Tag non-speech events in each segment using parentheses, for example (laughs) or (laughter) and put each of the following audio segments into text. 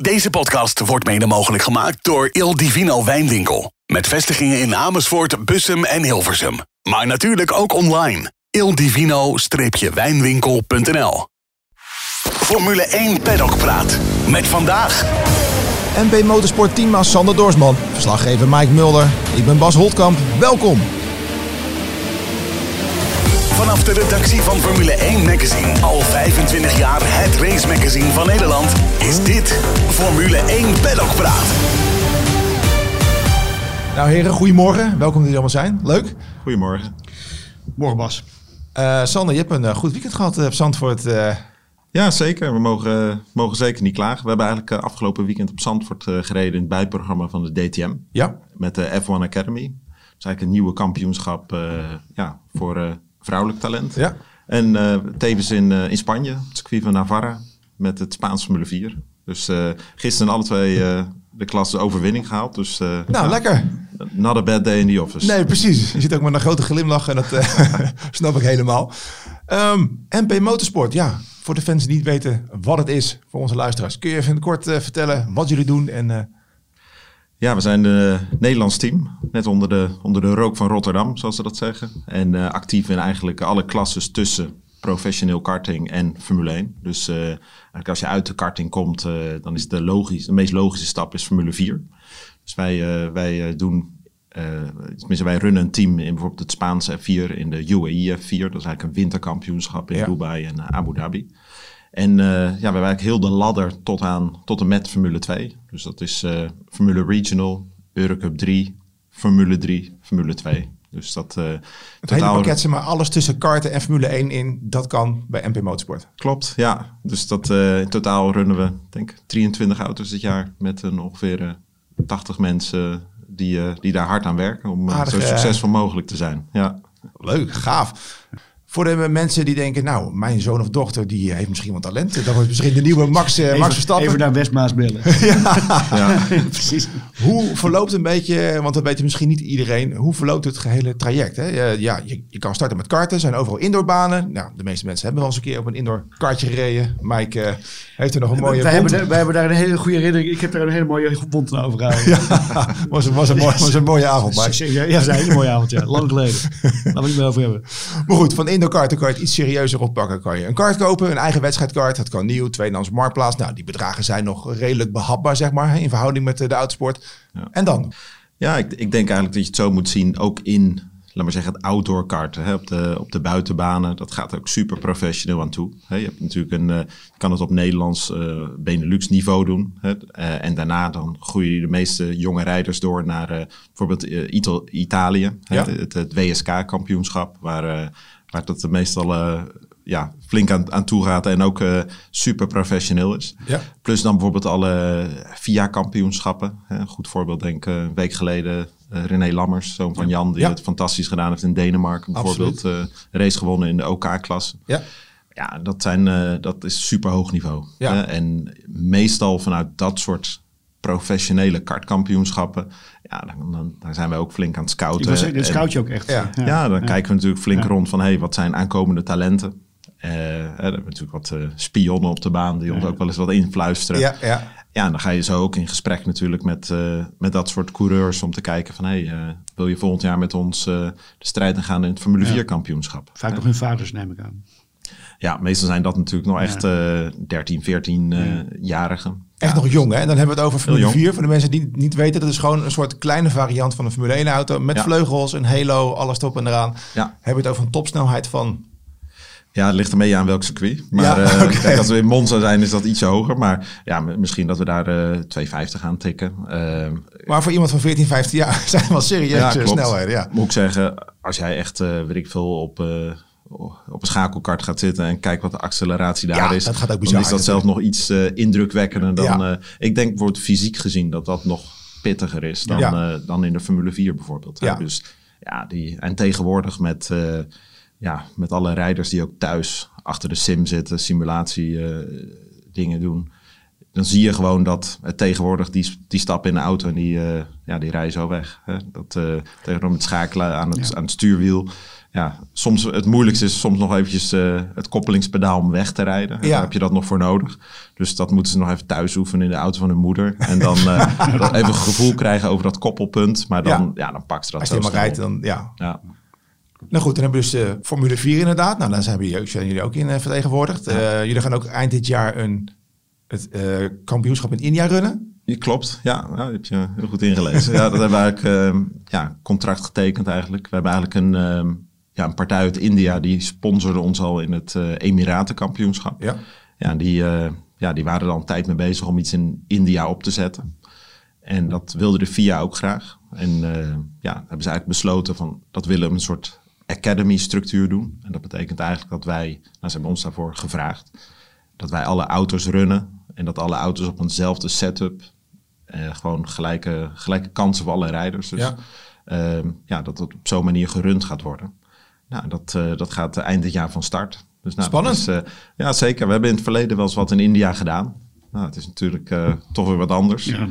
Deze podcast wordt mede mogelijk gemaakt door Il Divino Wijnwinkel. Met vestigingen in Amersfoort, Bussum en Hilversum. Maar natuurlijk ook online. ildivino-wijnwinkel.nl Formule 1 Paddock Praat. Met vandaag... MP Motorsport teammaat Sander Doorsman. Verslaggever Mike Mulder. Ik ben Bas Holtkamp. Welkom. Vanaf de redactie van Formule 1 Magazine, al 25 jaar het race magazine van Nederland, is dit Formule 1 Paddock Praat. Nou heren, goedemorgen. Welkom dat jullie allemaal zijn. Leuk. Goedemorgen. Morgen Bas. Uh, Sander, je hebt een uh, goed weekend gehad uh, op Zandvoort. Ja, zeker. We mogen, mogen zeker niet klagen. We hebben eigenlijk afgelopen weekend op Zandvoort gereden in het bijprogramma van de DTM. Ja. Met de F1 Academy. Dat is eigenlijk een nieuwe kampioenschap ja, voor vrouwelijk talent. Ja. En uh, tevens in, uh, in Spanje, het circuit van Navarra, met het Spaans Formule 4. Dus uh, gisteren alle twee de klasse overwinning gehaald. Dus, nou, ja, lekker. Not a bad day in the office. Nee, precies. Je zit ook met een grote glimlach en dat (laughs) snap ik helemaal. Um, MP Motorsport, ja. Voor de fans die niet weten wat het is, voor onze luisteraars. Kun je even kort vertellen wat jullie doen en... Ja, we zijn een Nederlands team. Net onder de, onder de rook van Rotterdam, zoals ze dat zeggen. En uh, actief in eigenlijk alle klasses tussen professioneel karting en Formule 1. Dus uh, eigenlijk als je uit de karting komt, uh, dan is de, logisch, de meest logische stap is Formule 4. Dus wij, wij doen, tenminste wij runnen een team in bijvoorbeeld het Spaanse F4 in de UAE F4. Dat is eigenlijk een winterkampioenschap in ja. Dubai en Abu Dhabi. En uh, ja, we hebben eigenlijk heel de ladder tot, aan, tot en met Formule 2. Dus dat is uh, Formule Regional, Eurocup 3, Formule 3, Formule 2. Dus dat... Uh, het totaal... hele pakket, maar, alles tussen karten en Formule 1 in, dat kan bij MP Motorsport. Klopt, ja. Dus dat in totaal runnen we, denk 23 auto's dit jaar met een ongeveer 80 mensen die, die daar hard aan werken om Aardig, zo succesvol mogelijk te zijn. Ja. Leuk, gaaf. Voor de mensen die denken, nou, mijn zoon of dochter die heeft misschien wat talent. Dat wordt misschien de nieuwe Max, uh, even, Max Verstappen. Even naar Westmaas bellen. (laughs) ja. ja. (laughs) precies. Hoe verloopt een beetje, want dat weet misschien niet iedereen, hoe verloopt het gehele traject? Hè? Ja, je, je kan starten met karten, zijn overal indoorbanen. Nou, de meeste mensen hebben wel eens een keer op een indoor kartje gereden. Mike uh, heeft er nog een mooie wij hebben, wij hebben daar een hele goede herinnering. Ik heb daar een hele mooie bond aan overgehouden. ja, (laughs) was, was, een, mooi, was een mooie avond, Mike. Ja, ja, een hele mooie avond, ja. Lang geleden. Laten we het niet meer over hebben. Maar goed, van indoor karten kan je het iets serieuzer oppakken. Kan je een kaart kopen, een eigen wedstrijdkaart. Dat kan nieuw, tweedehands marktplaats. Nou, die bedragen zijn nog redelijk behapbaar, zeg maar, in verhouding met de, de autosport. Ja. En dan? Ja, ik, ik denk eigenlijk dat je het zo moet zien, ook in laat maar zeggen, het outdoor karten hè, op, de, op de buitenbanen. Dat gaat ook super professioneel aan toe. Hè. Je hebt natuurlijk een, uh, kan het op Nederlands uh, Benelux niveau doen. Hè. Uh, en daarna dan groeien de meeste jonge rijders door naar bijvoorbeeld Ital Italië. Ja. Hè, het, het WSK kampioenschap, waar waar dat meestal uh, ja, flink aan, aan toe gaat en ook uh, super professioneel is. Ja. Plus dan bijvoorbeeld alle VIA-kampioenschappen. Een goed voorbeeld denk ik een week geleden uh, René Lammers, zoon van Jan, die ja. het fantastisch gedaan heeft in Denemarken. Bijvoorbeeld race gewonnen in de OK-klasse. Ja. Ja, dat, zijn, dat is super hoog niveau. Ja. en meestal vanuit dat soort professionele kartkampioenschappen. Ja, dan, dan, daar zijn wij ook flink aan het scouten. Zeggen, dan scout je ook echt. Ja, ja. ja dan ja. kijken we natuurlijk flink rond van... hey, wat zijn aankomende talenten? Uh, we hebben natuurlijk wat uh, spionnen op de baan... die ons ook wel eens wat influisteren. Ja, ja. ja, en dan ga je zo ook in gesprek natuurlijk met, uh, met dat soort coureurs... om te kijken van, hey, wil je volgend jaar met ons de strijd aan gaan... in het Formule 4 kampioenschap? Vaak nog hun vaders, neem ik aan. Ja, meestal zijn dat natuurlijk nog echt 13, 14-jarigen. Echt ja. nog jong, hè? En dan hebben we het over Formule 4. Voor de mensen die het niet weten, dat is gewoon een soort kleine variant van een Formule 1 auto. Met ja. vleugels, een halo, alles erop en eraan. Ja. Hebben we het over een topsnelheid van... Ja, het ligt ermee aan welk circuit. Maar ja, (laughs) uh, kijk, als we in Monza zijn, is dat iets hoger. Maar ja, misschien dat we daar uh, 250 gaan tikken. Uh, maar voor iemand van 14, 15 jaar (laughs) zijn wel serieus ja, snelheden. Ja. Moet ik zeggen, als jij echt, uh, weet ik veel, op op een schakelkart gaat zitten en kijk wat de acceleratie daar ja, is. Dat gaat ook dan is dat zelf nog iets uh, indrukwekkender dan. Ja. Uh, ik denk bijvoorbeeld fysiek gezien dat dat nog pittiger is dan, ja. uh, dan in de Formule 4 bijvoorbeeld. Ja. Dus ja, die, en tegenwoordig met, ja, met alle rijders die ook thuis achter de sim zitten, simulatie dingen doen. Dan zie je gewoon dat tegenwoordig die, die stappen in de auto en die, ja, die rijden zo weg. Hè? Dat, tegenwoordig met schakelen aan het, aan het stuurwiel ja, soms het moeilijkste is soms nog eventjes eh, het koppelingspedaal om weg te rijden. Ja. Daar heb je dat nog voor nodig. Dus dat moeten ze nog even thuis oefenen in de auto van hun moeder. En dan eh, (laughs) even een gevoel krijgen over dat koppelpunt. Maar dan, Ja. ja. dan pakt ze dat Als je helemaal rijdt, dan ja. Ja. Nou goed, dan hebben we dus de Formule 4 inderdaad. Nou, daar zijn, we, zijn jullie ook in eh, vertegenwoordigd. Eh, jullie gaan ook eind dit jaar een, het eh, kampioenschap in India runnen. Klopt, ja, dat heb je heel goed ingelezen. ja, dat hebben we eigenlijk ja, contract getekend eigenlijk. We hebben eigenlijk een, ehm, ja, een partij uit India die sponsorde ons al in het eh Emiratenkampioenschap. Ja. Ja, die, eh, ja, die waren er al een tijd mee bezig om iets in India op te zetten. En dat wilde de FIA ook graag. En eh, ja, hebben ze eigenlijk besloten van dat willen we een soort academy structuur doen. En dat betekent eigenlijk dat wij, nou ze hebben ons daarvoor gevraagd, dat wij alle auto's runnen. En dat alle auto's op eenzelfde setup, eh, gewoon gelijke, gelijke kansen voor alle rijders. Dus Ja. ja, ja dat het op zo'n manier gerund gaat worden. Nou, dat, eh, dat gaat eh, eind dit jaar van start. Dus, nou, Spannend. is, eh, ja, zeker. We hebben in het verleden wel eens wat in India gedaan. Nou, het is natuurlijk eh, toch weer wat anders. Ja.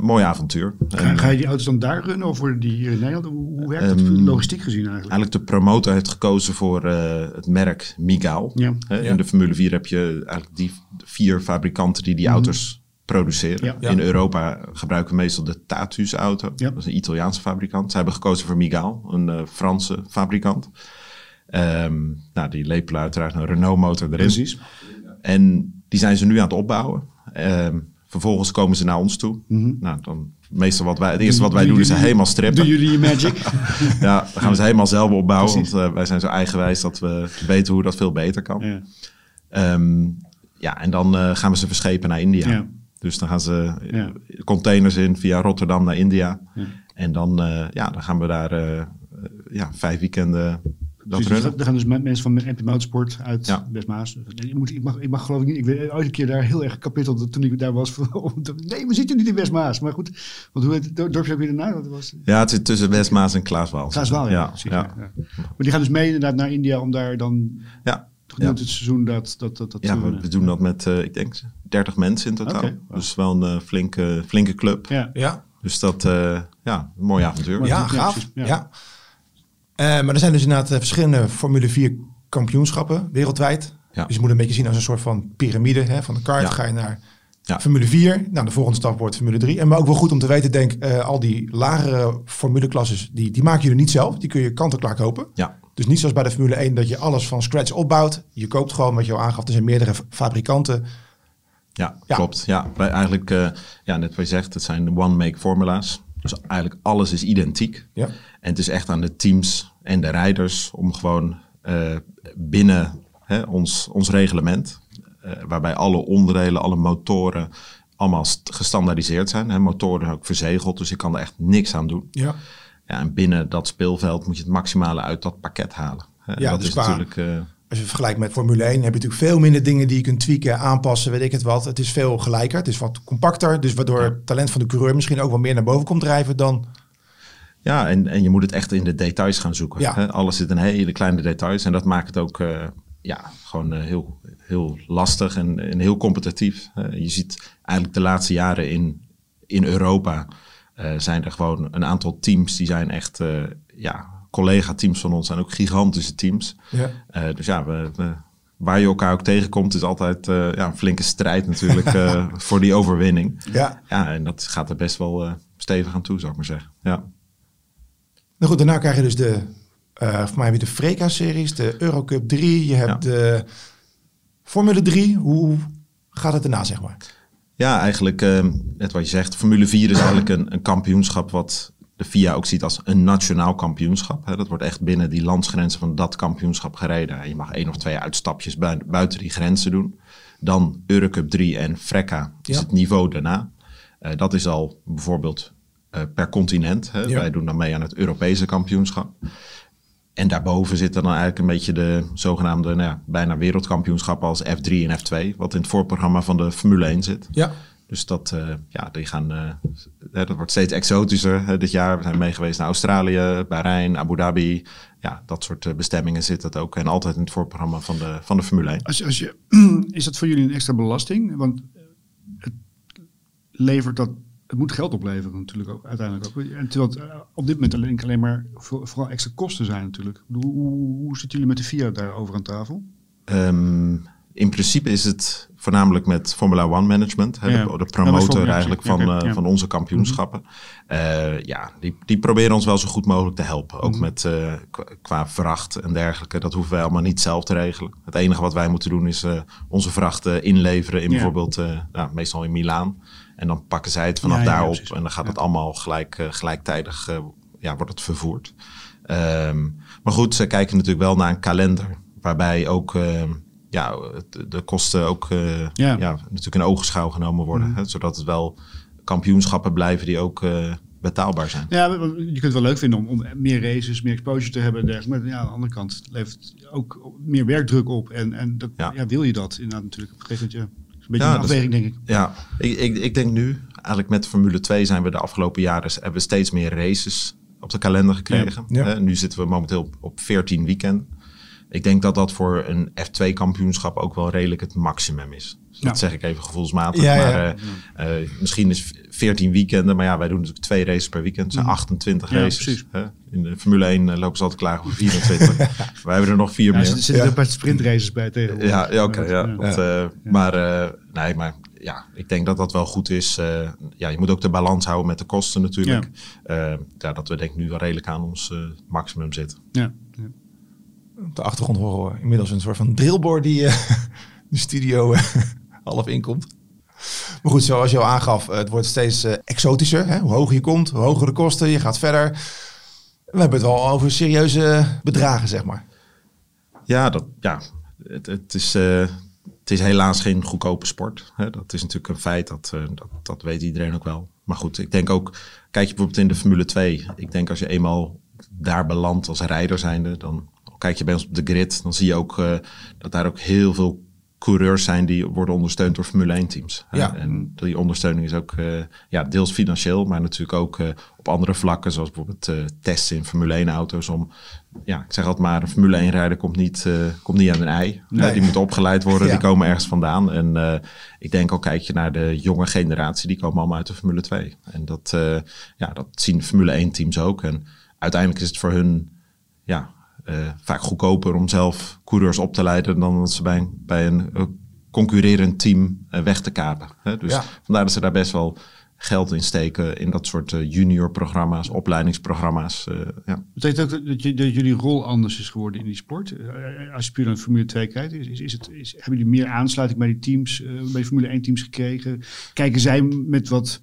Mooi avontuur. Ga, En, ga je die auto's dan daar runnen of worden die hier in Nederland? Hoe, hoe werkt dat Ehm, logistiek gezien eigenlijk? Eigenlijk de promotor heeft gekozen voor eh, het merk Migal. Ja. In de Formule 4 heb je eigenlijk die vier fabrikanten die die auto's produceren. Ja. In Europa gebruiken we meestal de Tatus auto. Ja. Dat is een Italiaanse fabrikant. Zij hebben gekozen voor Migal, een eh, Franse fabrikant. Ehm, nou, die lepelen uiteraard een Renault motor erin. Precies. En die zijn ze nu aan het opbouwen. Ehm, vervolgens komen ze naar ons toe. Nou, dan meestal wat wij, het eerste wat wij doen is ze helemaal strippen. Doen jullie je magic? (laughs) Ja, dan gaan we ze helemaal zelf opbouwen. Precies. Want eh, wij zijn zo eigenwijs dat we weten hoe dat veel beter kan. Ja, ja. ja en dan eh, gaan we ze verschepen naar India. Ja. Dus dan gaan ze Ja. containers in via Rotterdam naar India. Ja. En dan, eh, ja, dan gaan we daar eh, ja, vijf weekenden dat Dus runnen. er gaan dus met mensen van MP Motorsport uit Ja. Westmaas. Ik, moet, ik, mag, ik mag geloof ik niet. Ik weet ooit een keer daar heel erg kapittel toen ik daar was. (laughs) nee, we zitten niet in Westmaas. Maar goed, want hoe heet het dor- dorpje ook weer daarna? Dat was Ja, het zit tussen Westmaas en Klaaswaal. Klaaswaal, ja. ja, precies, ja. ja, ja. Maar die gaan dus mee inderdaad naar India om daar dan Ja. Gedurende Ja. het seizoen dat, dat, dat, dat Ja, we, doen dat met, eh, ik denk, 30 mensen in totaal. Wow. Dus wel een eh, flinke, flinke club. Ja. Ja, Dus dat, eh, ja, een mooi avontuur. Ja, ja, gaaf. Ja. ja. Eh, maar er zijn dus inderdaad verschillende Formule 4 kampioenschappen wereldwijd. Ja. Dus je moet een beetje zien als een soort van piramide. Hè? Van de kart Ja. ga je naar Ja. Formule 4. Nou, de volgende stap wordt Formule 3. En maar ook wel goed om te weten, denk eh, al die lagere formuleklasses, die, die maken jullie niet zelf. Die kun je kant-en-klaar kopen. Ja, Dus niet zoals bij de Formule 1 dat je alles van scratch opbouwt. Je koopt gewoon wat je al aangaf. Er zijn meerdere fa- fabrikanten. Ja, Ja. klopt. Ja, wij eigenlijk, eh, ja, net wat je zegt, het zijn one-make formula's. Dus eigenlijk alles is identiek. Ja. En het is echt aan de teams en de rijders om gewoon eh, binnen hè, ons, ons reglement, eh, waarbij alle onderdelen, alle motoren allemaal st- gestandaardiseerd zijn. Hè, motoren ook verzegeld, dus je kan er echt niks aan doen. Ja. Ja, en binnen dat speelveld moet je het maximale uit dat pakket halen. Ja, dat dus is qua- natuurlijk. eh, Als je vergelijkt met Formule 1 heb je natuurlijk veel minder dingen die je kunt tweaken, aanpassen, weet ik het wat. Het is veel gelijker, het is wat compacter. Dus waardoor het talent van de coureur misschien ook wel meer naar boven komt drijven dan... Ja, en, en je moet het echt in de details gaan zoeken. Ja. Alles zit in hele kleine details. En dat maakt het ook eh, ja, gewoon eh, heel, heel lastig en, en heel competitief. Je ziet eigenlijk de laatste jaren in, in Europa... eh, zijn er gewoon een aantal teams die zijn echt... eh, ja, collega-teams van ons zijn ook gigantische teams. Ja. Eh, dus ja, we, we- waar je elkaar ook tegenkomt... is altijd ja, een flinke strijd natuurlijk (laughs) voor die overwinning. Ja. Ja, en dat gaat er best wel stevig aan toe, zou ik maar zeggen. Ja. Nou goed, daarna krijg je dus de, voor mij weer de Freca-series, de Eurocup 3. Je hebt Ja. de Formule 3. Hoe gaat het daarna, zeg maar? Ja, eigenlijk eh, net wat je zegt. Formule 4 is eigenlijk een, een kampioenschap wat de FIA ook ziet als een nationaal kampioenschap. Hè. Dat wordt echt binnen die landsgrenzen van dat kampioenschap gereden. En je mag één of twee uitstapjes bui- buiten die grenzen doen. Dan Eurocup 3 en Freca is Ja. het niveau daarna. Eh, dat is al bijvoorbeeld eh, per continent. Hè. Ja. Wij doen dan mee aan het Europese kampioenschap. En daarboven zitten dan eigenlijk een beetje de zogenaamde nou ja, bijna wereldkampioenschappen als F3 en F2. Wat in het voorprogramma van de Formule 1 zit. Ja. Dus dat, eh, ja, die gaan, hè, dat wordt steeds exotischer dit jaar. We zijn mee geweest naar Australië, Bahrein, Abu Dhabi. Ja, dat soort eh, bestemmingen zit dat ook. En altijd in het voorprogramma van de, van de Formule 1. Als, als je, (clears throat) is dat voor jullie een extra belasting? Want het levert dat het moet geld opleveren natuurlijk ook, uiteindelijk ook. En terwijl het eh, op dit moment alleen, alleen maar voor- vooral extra kosten zijn natuurlijk. Bedoel, Hoe, hoe zitten jullie met de FIA daarover aan tafel? Ehm, in principe is het voornamelijk met Formula One management, hè, Ja. de, is promotor eigenlijk van, eh, van onze kampioenschappen. Eh, ja, die, die proberen ons wel zo goed mogelijk te helpen. Ook met eh, qua, vracht en dergelijke. Dat hoeven wij allemaal niet zelf te regelen. Het enige wat wij moeten doen is onze vracht eh, inleveren in bijvoorbeeld, nou, meestal in Milaan. En dan pakken zij het vanaf Ja, ja, daarop precies. en dan gaat het allemaal gelijk, eh, gelijktijdig eh, ja, wordt het vervoerd. Ehm, maar goed, ze kijken natuurlijk wel naar een kalender waarbij ook ehm, ja, de kosten ook eh, ja. Ja. Mhm. natuurlijk in ogenschouw genomen worden. Hè, zodat het wel kampioenschappen blijven die ook betaalbaar zijn. Ja, je kunt het wel leuk vinden om, om meer races, meer exposure te hebben en dergelijke. Maar ja, aan de andere kant levert ook meer werkdruk op. En, en dat, Ja. ja. wil je dat inderdaad natuurlijk. Op een gegeven moment, ja. Een beetje Ja, een is- afweging, denk ik. Ja, ik, ik, ik denk nu, eigenlijk met Formule 2 zijn we de afgelopen jaren hebben we steeds meer races op de kalender gekregen. Ja. Ja. Hè, nu zitten we momenteel op, op 14 weekenden. Ik denk dat dat voor een F2-kampioenschap ook wel redelijk het maximum is. Dus Ja. Dat zeg ik even gevoelsmatig. Ja, ja. maar eh, eh, misschien is 14 weekenden, maar ja, wij doen natuurlijk twee races per weekend. Het zijn 28 Ja, races. precies. Hè? In de Formule 1 eh, lopen ze altijd klaar voor 24. (laughs) Wij hebben er nog vier Ja, meer. er zitten er Ja. een paar sprintraces bij tegenwoordig. Ja, ja oké. Maar eh, eh, nee, maar ja, ik denk dat dat wel goed is. Eh, ja, je moet ook de balans houden met de kosten natuurlijk. Ja. ja, dat we denk ik nu wel redelijk aan ons eh, maximum zitten. Ja. ja. Op de achtergrond horen we inmiddels een soort van drillboard die eh, (laughs) de studio half inkomt. Maar goed, zoals je al aangaf, het wordt steeds eh, exotischer. Hè? Hoe hoger je komt, hoe hoger de kosten, je gaat verder. We hebben het wel over serieuze bedragen, zeg maar. Ja, dat, ja het, het, is, eh, het is helaas geen goedkope sport. Hè? Dat is natuurlijk een feit, dat, eh, dat, dat weet iedereen ook wel. Maar goed, ik denk ook, kijk je bijvoorbeeld in de Formule 2. Ik denk als je eenmaal daar belandt als rijder zijnde, dan kijk je bij ons op de grid, dan zie je ook eh, dat daar ook heel veel coureurs zijn die worden ondersteund door Formule 1 teams. Ja. En die ondersteuning is ook eh, ja, deels financieel, maar natuurlijk ook eh, op andere vlakken, zoals bijvoorbeeld eh, testen in Formule 1 auto's om, ja, ik zeg altijd maar, een Formule 1 rijder komt niet, komt niet aan een ei. Nee. Die moet opgeleid worden, Ja. die komen ergens vandaan. En ik denk ook, kijk je naar de jonge generatie, die komen allemaal uit de Formule 2. En dat, ja, dat zien Formule 1 teams ook. En uiteindelijk is het voor hun ja, vaak goedkoper om zelf coureurs op te leiden dan dat ze bij een, bij een eh, concurrerend team eh, weg te kapen. Hè? Dus Ja. vandaar dat ze daar best wel geld in steken in dat soort eh, juniorprogramma's, opleidingsprogramma's. eh, ja. Betekent ook dat, je, dat jullie rol anders is geworden in die sport? Eh, Als je puur naar Formule 2 kijkt, is, is, het, is, hebben jullie meer aansluiting bij die teams, eh, bij de Formule 1 teams gekregen? Kijken zij met wat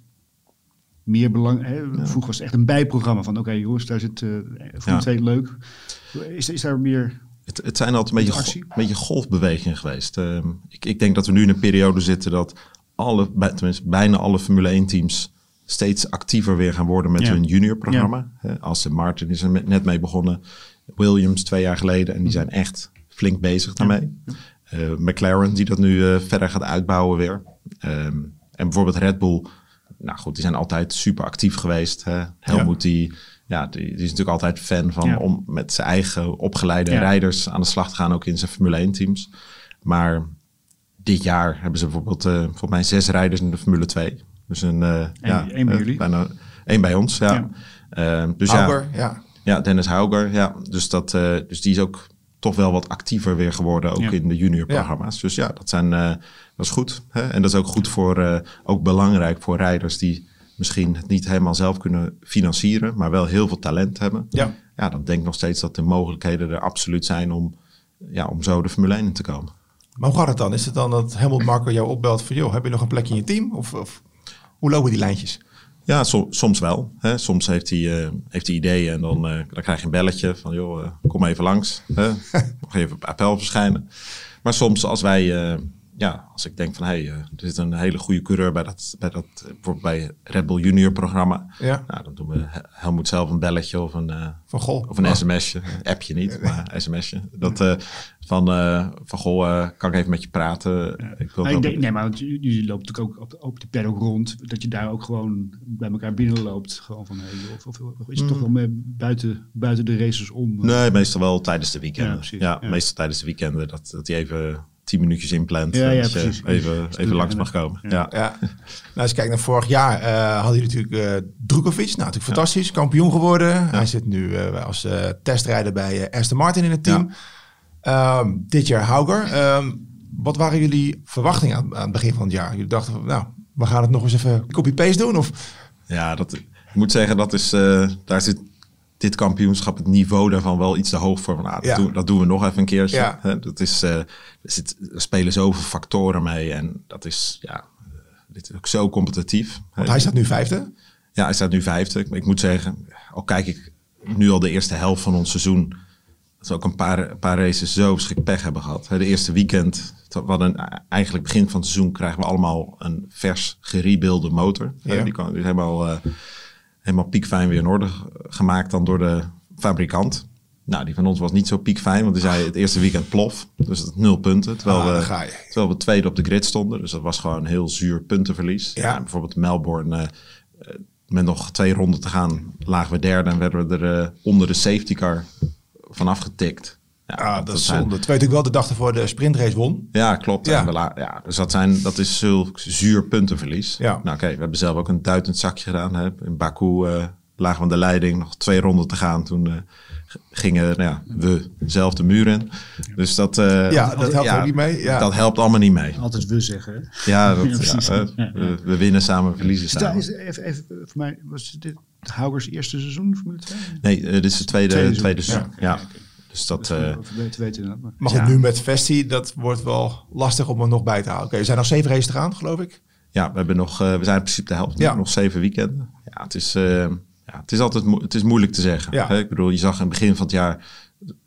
meer belang? Hè? Vroeger was het echt een bijprogramma van, oké jongens, daar zit eh Formule Ja. 2 leuk. Is, is daar meer... Het, het zijn altijd een beetje, een beetje golfbewegingen geweest. Ehm, ik, ik denk dat we nu in een periode zitten dat alle, tenminste bijna alle Formule 1 teams steeds actiever weer gaan worden met Ja. hun juniorprogramma. Hè, Aston Martin is er met- net mee begonnen. Williams twee jaar geleden. En die zijn echt flink bezig daarmee. Eh, McLaren die dat nu eh, verder gaat uitbouwen weer. Ehm, en bijvoorbeeld Red Bull. Nou goed, die zijn altijd super actief geweest. Hè. Helmut die, ja, die, die is natuurlijk altijd fan van Ja. om met zijn eigen opgeleide Ja. rijders aan de slag te gaan. Ook in zijn Formule 1 teams. Maar dit jaar hebben ze bijvoorbeeld eh volgens mij zes rijders in de Formule 2. Dus een, eh ja, één bij eh, jullie? Bijna, één bij ons, ja. Ja. Ehm, dus ja, ja. ja, Dennis Hauger, ja. Dus, dat, eh, dus die is ook toch wel wat actiever weer geworden, ook Ja. in de juniorprogramma's. Dus ja, dat, zijn, eh, dat is goed. Hè? En dat is ook goed voor, eh, ook belangrijk voor rijders die misschien het niet helemaal zelf kunnen financieren, maar wel heel veel talent hebben. Ja. Ja, dan denk ik nog steeds dat de mogelijkheden er absoluut zijn om, ja, om zo de Formule 1 in te komen. Maar hoe gaat het dan? Is het dan dat Helmut Marko jou opbelt van... joh, heb je nog een plekje in je team? Of, of hoe lopen die lijntjes? Ja, so- soms wel. Hè. Soms heeft hij, eh, heeft hij ideeën en dan, eh, dan krijg je een belletje van, joh, eh, kom even langs. Hè. (laughs) Nog even op appel verschijnen. Maar soms als wij, ja, als ik denk van, hé, hey, eh, er zit een hele goede coureur bij dat, bij dat bijvoorbeeld bij Red Bull Junior programma. Ja. Nou, dan doen we He- Helmoet zelf een belletje of een, eh, Van goh. of een oh, sms'je. Appje niet, maar sms'je. Dat eh, van, van, goh, kan ik even met je praten? Ik wil ik denk, nee, maar want jullie lopen natuurlijk ook op, op de paddock rond. Dat je daar ook gewoon bij elkaar binnenloopt. Gewoon van, hey, of, of, of is het toch wel meer buiten, buiten de races om? Nee, meestal wel tijdens de weekenden. Ja, Ja, precies. Ja. meestal tijdens de weekenden dat, dat hij even tien minuutjes inplant. Ja, ja, dat je precies. Even, even langs mag komen. Ja. Ja. Nou, als je kijkt naar vorig jaar, eh hadden jullie natuurlijk eh Drukovic. Nou, natuurlijk fantastisch. Kampioen geworden. Hij zit nu eh, als eh, testrijder bij Aston Martin in het team. Ehm, dit jaar Hauger. Ehm, wat waren jullie verwachtingen aan, aan het begin van het jaar? Jullie dachten, van, nou, we gaan het nog eens even copy-paste doen? Of, Ja, dat, ik moet zeggen, dat is, eh, daar zit dit kampioenschap, het niveau daarvan wel iets te hoog voor. Nou, dat, Ja. doen, dat doen we nog even een keertje. Ja. Dat is, eh, er, zit, er spelen zoveel factoren mee en dat is, ja, eh, dit is ook zo competitief. want hij staat nu vijfde. Ja, hij staat nu vijfde. Ik- Ik moet zeggen, al kijk ik nu al de eerste helft van ons seizoen, dat we ook een paar, een paar races zo verschrikkelijk pech hebben gehad. De eerste weekend, we hadden een- eigenlijk begin van het seizoen krijgen we allemaal een vers gerebuilde motor. Ja. Die, kan, is helemaal, helemaal piekfijn weer in orde gemaakt dan door de fabrikant. Nou, die van ons was niet zo piekfijn, want die zei het eerste weekend plof. Dus dat nul punten. Terwijl, Ah, we, terwijl we tweede op de grid stonden. Dus dat was gewoon een heel zuur puntenverlies. Ja. Ja, bijvoorbeeld Melbourne, eh, met nog twee ronden te gaan, lagen we derde en werden we er eh, onder de safety car vanaf getikt. Ja, Ah, dat is zijn- zonde. Terwijl ik wel de dag ervoor de sprintrace won. ja, klopt. Ja. La- ja, dus dat, zijn, dat is zulk zuur puntenverlies. Ja. Nou oké, we hebben zelf ook een duitend zakje gedaan. Hè. In Baku eh, lagen we aan de leiding, nog twee ronden te gaan. Toen eh, gingen nou ja, we zelf de muur in. Dus dat, eh, Ja, dat helpt ook niet mee. Ja. Dat helpt allemaal niet mee. Altijd we zeggen. hè? Ja, (laughs) dat. We, we winnen samen, verliezen Is dat, samen. is, even, even voor mij, was dit Haugers eerste seizoen Formule 2? Nee, dit is het tweede, Tweede tweede, seizoen. seizoen. Ja. Dus dat... eh, weten. Maar, Maar Ja. goed, nu met Vesti, dat wordt wel lastig om er nog bij te houden. Oké, er zijn nog zeven races te gaan, geloof ik. Ja, we, hebben nog, eh, we zijn in principe de helft. Ja. Nog zeven weekenden. Ja, het is, eh, ja, het is altijd het is moeilijk te zeggen. Ja. Hè? Ik bedoel, je zag in het begin van het jaar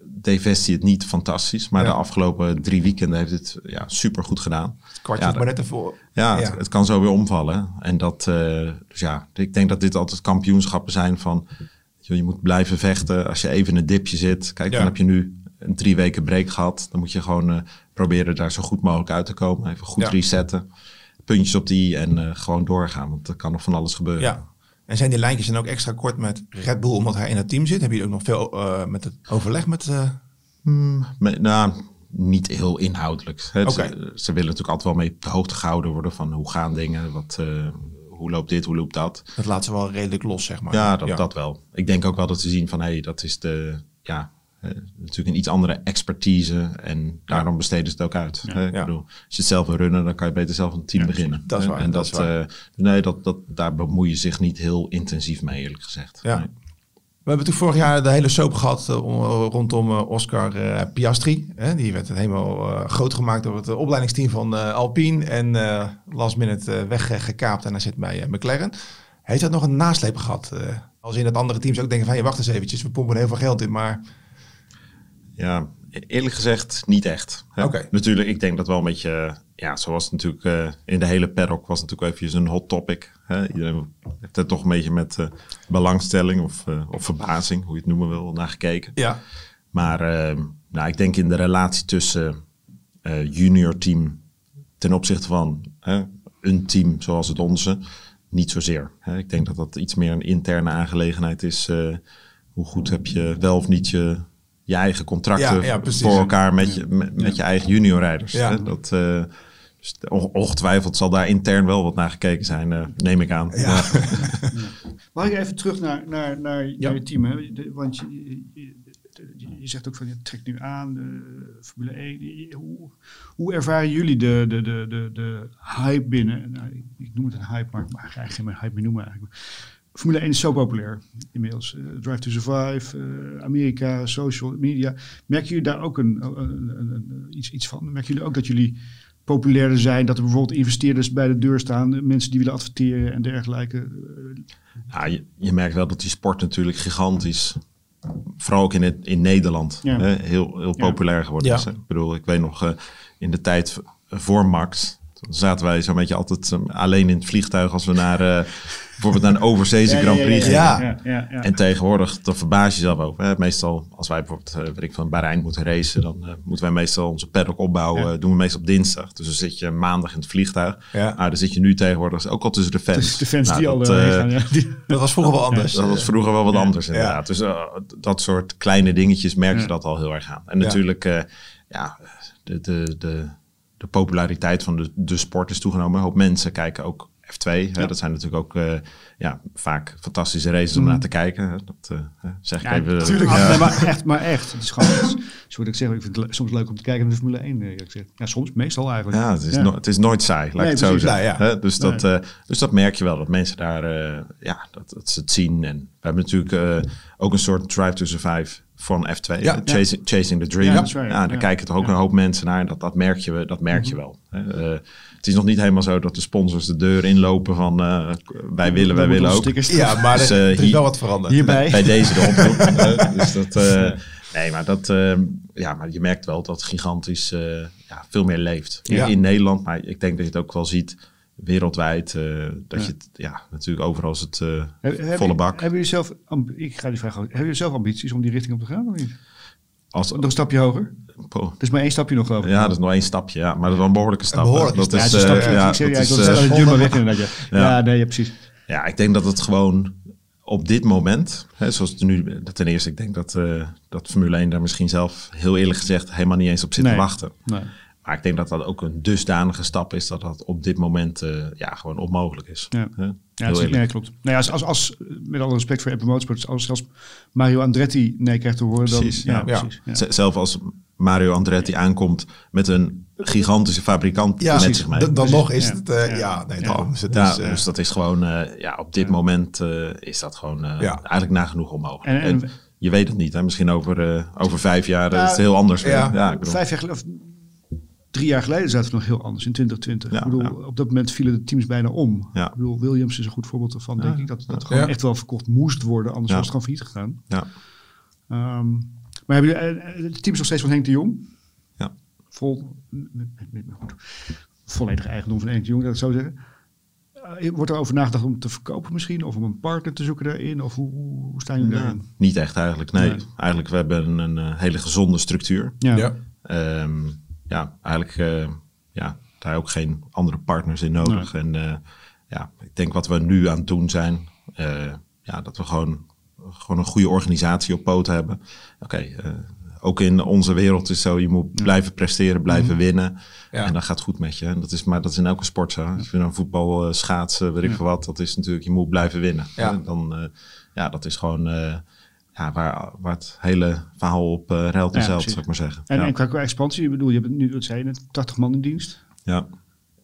deed Vesti het niet fantastisch. Maar Ja. de afgelopen drie weekenden heeft het ja, super goed gedaan. Het kwartje Ja, maar net ervoor. Ja, Ja. Het, het kan zo weer omvallen. En dat, eh, dus ja, ik denk dat dit altijd kampioenschappen zijn van... Je, moet blijven vechten. Als je even in een dipje zit. Kijk, Ja. dan heb je nu een drie weken break gehad. Dan moet je gewoon eh, proberen daar zo goed mogelijk uit te komen. Even goed Ja. resetten. Puntjes op die en eh, gewoon doorgaan. Want er kan nog van alles gebeuren. Ja. En zijn die lijntjes dan ook extra kort met Red Bull, omdat hij in het team zit? Heb je ook nog veel eh, met het overleg met... eh, Me- nou, niet heel inhoudelijk. Hè. Oké. Ze, ze willen natuurlijk altijd wel mee op de hoogte gehouden worden van hoe gaan dingen, wat, hoe loopt dit, hoe loopt dat. dat laat ze wel redelijk los, zeg maar. Ja, dat, dat wel. Ik denk ook wel dat ze zien van, hé, hey, dat is de, ja, eh, natuurlijk een iets andere expertise en daarom besteden ze het ook uit. hè. Ik Ja. bedoel, als je het zelf wil runnen, dan kan je beter zelf een team beginnen. dat is waar, En dat dat, is waar. eh, nee, dat, dat, daar bemoei je zich niet heel intensief mee, eerlijk gezegd. Ja. Nee. We hebben toen vorig jaar de hele soap gehad eh, om- rondom eh, Oscar eh, Piastri. Die werd helemaal eh, groot gemaakt door het eh, opleidingsteam van eh, Alpine. En eh last minute eh, weggekaapt en hij zit bij eh, McLaren. Heeft dat nog een nasleep gehad? eh, als in het andere teams ook denken van... Hey, wacht eens eventjes, we pompen heel veel geld in. Maar Ja, eerlijk gezegd niet echt. Oké. Natuurlijk, ik denk dat wel een beetje, ja, zoals het natuurlijk eh, in de hele paddock was natuurlijk even een hot topic. Hè. Iedereen heeft er toch een beetje met eh, belangstelling of, eh, of verbazing, hoe je het noemen wil, naar gekeken. ja, Maar eh, nou, ik denk in de relatie tussen eh, junior team ten opzichte van een team zoals het onze, niet zozeer. Hè. Ik denk dat dat iets meer een interne aangelegenheid is. eh, hoe goed heb je wel of niet je, je eigen contracten Ja, ja, precies. voor elkaar met je, met, met je eigen juniorrijders. Hè. Dat, eh, dus on- ongetwijfeld zal daar intern wel wat naar gekeken zijn, eh, neem ik aan. Ja. (laughs) Mag ik even terug naar, naar, naar, naar je team? Hè? De- want je, je, je- zegt ook van je trekt nu aan, de Formule 1. Je- Hoe, hoe ervaren jullie de, de, de, de, de hype binnen? Nou, ik, ik noem het een hype, maar ik mag eigenlijk geen hype meer noemen eigenlijk. Formule 1 is zo populair inmiddels. Eh, Drive to Survive, eh, Amerika, social media. Merken jullie daar ook een, een, een- een- iets, iets van? Merken jullie ook dat jullie populairder zijn? Dat er bijvoorbeeld investeerders bij de deur staan, mensen die willen adverteren en dergelijke? Eh, Ja, je, je merkt wel dat die sport natuurlijk gigantisch, vooral ook in, het, in Nederland, Ja. hè, heel, heel Ja. populair geworden Ja. is. Ik bedoel, ik weet nog eh, in de tijd voor Max, toen zaten wij zo'n beetje altijd eh, alleen in het vliegtuig als we naar eh, bijvoorbeeld naar een overzeese Grand Prix gingen. ja. ja, ja, ja. En tegenwoordig, dan verbaas je jezelf over. Hè. Meestal, als wij bijvoorbeeld, eh, weet ik van Bahrein moeten racen, dan eh, moeten wij meestal onze paddock opbouwen. Ja. doen we meestal op dinsdag. Dus dan zit je maandag in het vliegtuig. Ja. Nou, dan zit je nu tegenwoordig ook al tussen de fans. Dus de fans Nou, die al dat, gaan, ja, die- dat was vroeger wel anders. dat was vroeger wel wat anders inderdaad. Dus dat soort kleine dingetjes merk je Ja. dat al heel erg aan. En Ja. natuurlijk, eh, ja, de, de, de, de populariteit van de, de sport is toegenomen. Een hoop mensen kijken ook F2. Hè, dat zijn natuurlijk ook eh, ja, vaak fantastische races om naar te kijken. hè. Dat eh, zeg ik Ja, even. natuurlijk. Ja. Nee, maar echt, maar echt. Het is gewoon, zoals ik zeg, ik vind het soms leuk om te kijken naar de Formule 1. eh, eerlijk gezegd. Ja, soms, meestal eigenlijk. Ja, het is, no- het is nooit saai, laat Nee, ik het zo zeggen. Nou, ja. Hè, Dus, dat, eh, dus dat merk je wel, dat mensen daar, eh, ja, dat, dat ze het zien. En we hebben natuurlijk eh, ook een soort drive to survive van F2. Ja. eh, chasing, chasing the Dream. Ja, Ja, ja. daar Ja. kijken toch ook Ja. Mhm. een hoop mensen naar. En dat, dat merk je, dat merk je wel. hè. Het is nog niet helemaal zo dat de sponsors de deur inlopen van eh, wij willen, wij willen ook. Ja, maar Dus, er, eh, er is wel wat veranderd. Hierbij. Bij deze de oproep. (laughs) dus dat, eh, nee, maar dat, eh, ja, maar je merkt wel dat het gigantisch eh, ja, veel meer leeft. Ja. In Nederland, maar ik denk dat je het ook wel ziet wereldwijd. eh, dat je het, ja, natuurlijk overal is het eh, Heb- volle je- bak. Hebben jullie zelf, amb- ik ga die vraag ook- hebben jullie zelf ambities om die richting op te gaan? Of niet? Als, Nog een stapje hoger? Er is maar één stapje nog over. ja, dat is nog één stapje, ja, maar dat is wel een behoorlijke stap. hè. behoorlijke dat. Ja, is, het is een eh, stapje. ja, ik ja, dat wil is, zeggen, eh, maar weg inderdaad. Ja, Ja. ja nee, ja, precies. Ja, ik denk dat het gewoon op dit moment, hè, zoals het nu, ten eerste, ik denk dat, eh, dat Formule 1 daar misschien zelf heel eerlijk gezegd helemaal niet eens op zit Nee. te wachten. Nee. Maar ik denk dat dat ook een dusdanige stap is dat dat op dit moment eh, ja, gewoon onmogelijk is. Ja. Hè? Ja, is, nee, klopt. Nou ja, als, als, als, met alle respect voor Apple Motorsport, als zelfs Mario Andretti nee krijgt te horen, dan... Precies, ja, ja. precies. Ja. Z- Zelf als Mario Andretti aankomt met een gigantische fabrikant Ja, met precies. zich mee. Dan, dan nog is Ja. het... eh, Ja. nee, is het ja, dus, eh, dus dat is gewoon, eh, ja, op dit moment eh, is dat gewoon eh, Ja. eigenlijk nagenoeg onmogelijk. En- en- En je weet het niet, hè? misschien over, eh, over vijf jaar eh, Ja, is het heel anders. weer. ja. Ja, ik bedoel, Vijf jaar geleden, of drie jaar geleden zaten we nog heel anders, in 2020. Ja, ik bedoel, ja. op dat moment vielen de teams bijna om. Ja. Ik bedoel, Williams is een goed voorbeeld ervan, denk ik. Dat dat gewoon Ja. echt wel verkocht moest worden, anders Ja. was het gewoon failliet gegaan. ja. Ehm, maar hebben jullie, eh, het team is nog steeds van Henk de Jong. Ja. Vol, met, met, met, met- goed, volledige eigendom van Henk de Jong, dat ik zo zeggen. Eh, wordt er over nagedacht om te verkopen misschien? Of om een partner te zoeken daarin? Of hoe, staan jullie daarin? Niet echt eigenlijk, nee. Nee. Eigenlijk, we hebben een, eh, hele gezonde structuur. Ja. ja. Ja, eigenlijk eh, ja, daar ook geen andere partners in nodig. En eh, ja, ik denk wat we nu aan het doen zijn, eh, ja, dat we gewoon, gewoon een goede organisatie op poot hebben. Oké, ook in onze wereld is zo, je moet blijven presteren, blijven winnen. Ja. En dat gaat goed met je. En dat is, maar dat is in elke sport zo. Als je dan voetbal, schaatsen, weet ik veel wat, dat is natuurlijk, je moet blijven winnen. Ja. En Dan, ja, dat is gewoon ja, waar, waar het hele verhaal op eh ruilt en Ja, zou ik maar zeggen. En, ja. en qua, qua expansie, ik bedoel, je hebt nu, wat zei je net, 80 man in dienst. ja.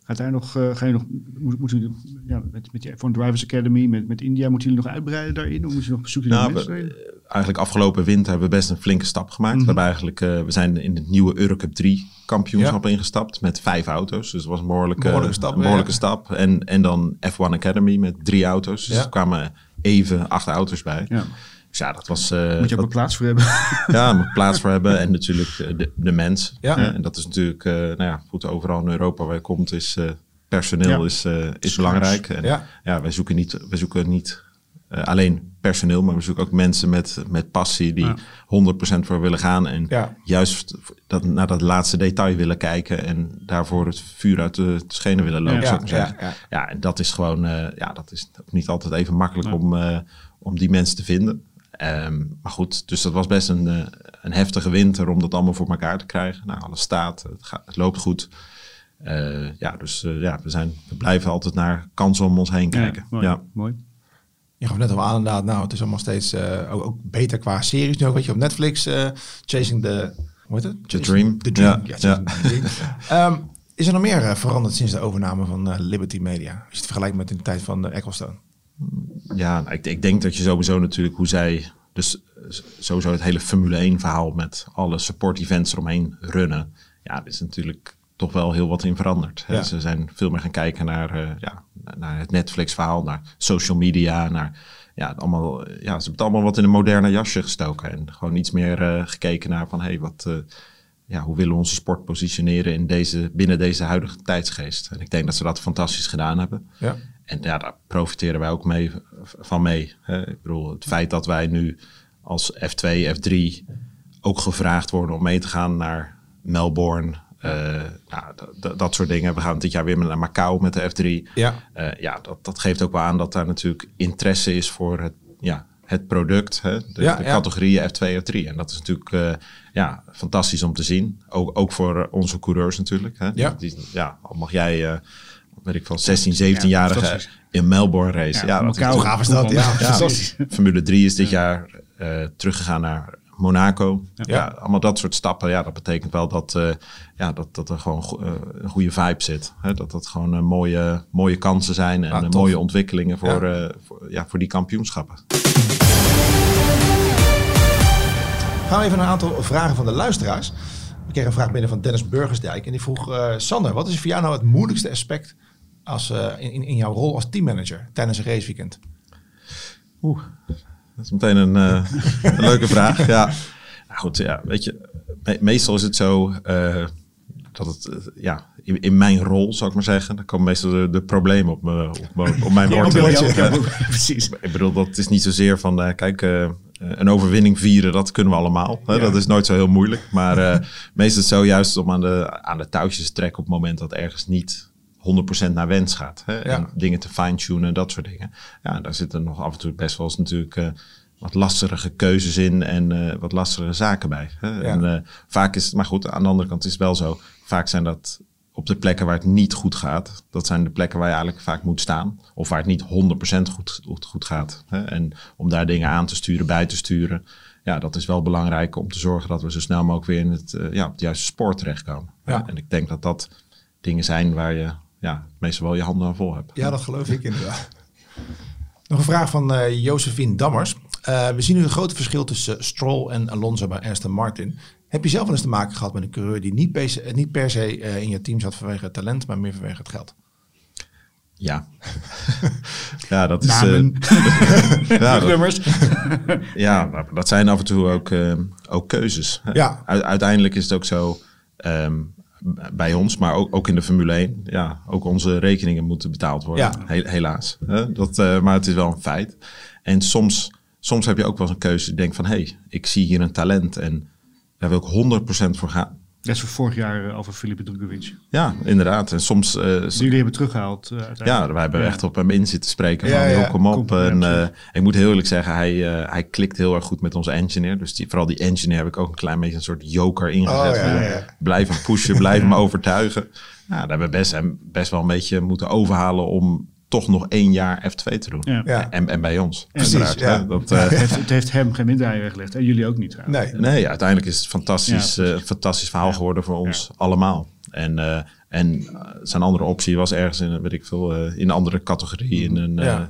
Gaat daar nog, eh, ga je nog, moet, moet u, ja, met, met je, voor een Drivers Academy, met, met India, moeten jullie nog uitbreiden daarin? Of moet je nog bezoeken naar Nou, mensen? we- daarin? eigenlijk afgelopen winter hebben we best een flinke stap gemaakt. Mhm. We, hebben eigenlijk, eh, we zijn in het nieuwe Eurocup 3 kampioenschap ingestapt met vijf auto's. Dus dat was een behoorlijke, Behoorlijke stap, een behoorlijke ja. stap. En, en dan F1 Academy met drie auto's. Dus Ja. er kwamen even acht auto's bij. Ja. Dus ja, dat was... eh, Moet je ook wel plaats voor hebben. (laughs) ja, moet plaats voor hebben. En natuurlijk eh, de, de mens. Ja. En dat is natuurlijk, eh, nou ja, goed, overal in Europa waar je komt is eh, personeel Ja. is, eh, is belangrijk. En Ja. ja, wij zoeken niet, wij zoeken niet eh, alleen personeel, maar we zoeken ook mensen met, met passie die Ja. 100% voor willen gaan. En Ja. juist dat, naar dat laatste detail willen kijken en daarvoor het vuur uit de, de schenen willen lopen. Ja. zou ik maar Ja, zeggen. ja, Ja, en dat is gewoon, eh, ja, dat is niet altijd even makkelijk om, eh, om die mensen te vinden. Ehm, maar goed, dus dat was best een, eh, een heftige winter om dat allemaal voor elkaar te krijgen. Nou, alles staat, het, gaat, het loopt goed. Eh, ja, dus eh, ja, we, zijn, we blijven altijd naar kansen om ons heen kijken. mooi. Ja, mooi. Je gaf net al aan inderdaad, nou, het is allemaal steeds eh, ook, ook beter qua series nu ook, weet je, op Netflix, eh, Chasing the, hoe heet het? The Chasing Dream. The Dream, Ja, ja. Chasing the Dream. (laughs) Ehm, is er nog meer veranderd sinds de overname van eh, Liberty Media? Als je het vergelijkt met in de tijd van uh, Ecclestone. Ja nou, ik, ik denk dat je sowieso natuurlijk hoe zij, dus eh, sowieso het hele Formule 1 verhaal met alle support events eromheen runnen. Ja, er is natuurlijk toch wel heel wat in veranderd. Ja. Ze zijn veel meer gaan kijken naar, eh, ja, naar het Netflix verhaal, naar social media, naar ja, allemaal, eh, ja, ze hebben het allemaal wat in een moderne jasje gestoken. En gewoon iets meer gekeken naar van, hé, hey, wat, ja, hoe willen we onze sport positioneren in deze, binnen deze huidige tijdsgeest. En ik denk dat ze dat fantastisch gedaan hebben. Ja. En ja, daar profiteren wij ook mee, van mee. Hè. Ik bedoel, het feit dat wij nu als F2, F3 ook gevraagd worden om mee te gaan naar Melbourne. eh, nou, dat soort dingen. We gaan dit jaar weer naar Macau met de F3. Ja. Eh, ja, dat, dat geeft ook wel aan dat daar natuurlijk interesse is voor het, ja, het product, hè, de, Ja, de ja. categorieën F2, F3. En dat is natuurlijk eh, ja, fantastisch om te zien. Ook, ook voor onze coureurs natuurlijk. Hè. Ja. Die, ja, al mag jij, eh weet ik van 16, 17-jarigen fantastisch. in Melbourne racen. Ja, dat is Macau, gaaf is dat? Ja. Formule 3 is dit jaar eh, teruggegaan naar Monaco. Ja. Ja. allemaal dat soort stappen. Ja, dat betekent wel dat, eh, ja, dat, dat er gewoon go- een goede vibe zit. Hè? Dat dat gewoon mooie, mooie kansen zijn en Ah, mooie ontwikkelingen voor, Ja. eh, voor, ja, voor die kampioenschappen. Gaan we even een aantal vragen van de luisteraars. We kregen een vraag binnen van Dennis Burgersdijk. En die vroeg, eh, Sander, wat is voor jou nou het moeilijkste aspect als, eh, in, in- jouw rol als teammanager tijdens een raceweekend? Oeh, dat is meteen een, eh, een leuke vraag. Ja, nou goed, ja, weet je, me- meestal is het zo dat het, eh, ja, in, in mijn rol, zou ik maar zeggen, dan komen meestal de, de problemen op, me, op, me, op mijn bord. Ja. (laughs) precies. Ik bedoel, dat is niet zozeer van, eh, kijk, eh, een overwinning vieren, dat kunnen we allemaal. Hè? Dat is nooit zo heel moeilijk. Maar eh, (laughs) meestal is het zo juist om aan de, aan de touwtjes te trekken op het moment dat ergens niet 100% naar wens gaat. Hè? En dingen te fine-tunen, dat soort dingen. Ja, daar zitten nog af en toe best wel eens natuurlijk wat lastige keuzes in en wat lastige zaken bij. Hè? En vaak is het, maar goed, aan de andere kant is het wel zo. Vaak zijn dat op de plekken waar het niet goed gaat. Dat zijn de plekken waar je eigenlijk vaak moet staan. Of waar het niet 100% goed, goed, goed gaat. Hè? En om daar dingen aan te sturen, bij te sturen. Ja, dat is wel belangrijk om te zorgen dat we zo snel mogelijk weer in het, eh, ja, op het juiste spoor terechtkomen. Ja. En ik denk dat dat dingen zijn waar je ja, meestal wel je handen aan vol hebt. Ja, dat geloof ik inderdaad. Nog een vraag van eh Josephine Dammers. Eh, we zien nu een groot verschil tussen Stroll en Alonso bij Aston Martin. Heb je zelf wel eens te maken gehad met een coureur die niet per se, niet per se eh, in je team zat vanwege het talent, maar meer vanwege het geld? Ja. (laughs) ja, dat is... eh, (laughs) ja, dat. (laughs) Ja, maar dat zijn af en toe ook, eh, ook keuzes. Ja. U- uiteindelijk is het ook zo ehm, bij ons, maar ook, ook in de Formule 1. Ja, ook onze rekeningen moeten betaald worden. Ja. He- helaas. Hè? Dat, eh, maar het is wel een feit. En soms, soms heb je ook wel eens een keuze. Je denkt van, hé, hey, ik zie hier een talent en daar wil ik 100% voor gaan. Dat is voor vorig jaar eh, over Filipe Drugovic. Ja, inderdaad. En soms... eh, Die jullie hebben teruggehaald. eh, uiteindelijk. ja, wij hebben Ja. echt op hem in zitten spreken. Van, Ja, ja. kom op. En, eh, ik moet heel eerlijk zeggen, hij, eh, hij klikt heel erg goed met onze engineer. Dus die, vooral die engineer heb ik ook een klein beetje een soort joker ingezet. Oh, ja, Van, ja, ja. Blijf hem pushen, blijf hem (laughs) overtuigen. Ja, daar hebben we best, hem best wel een beetje moeten overhalen om toch nog één jaar F2 te doen. Ja. Ja. En, en bij ons. Precies, ja. Dat, eh, (laughs) Het heeft, het heeft hem geen minderheid weggelegd. En jullie ook niet trouwens. Nee. Nee, uiteindelijk is het fantastisch, Ja, eh, fantastisch verhaal geworden voor ons allemaal. En, eh, en zijn andere optie was ergens in, een, weet ik veel, eh, in een andere categorie, in, een, eh, Ja.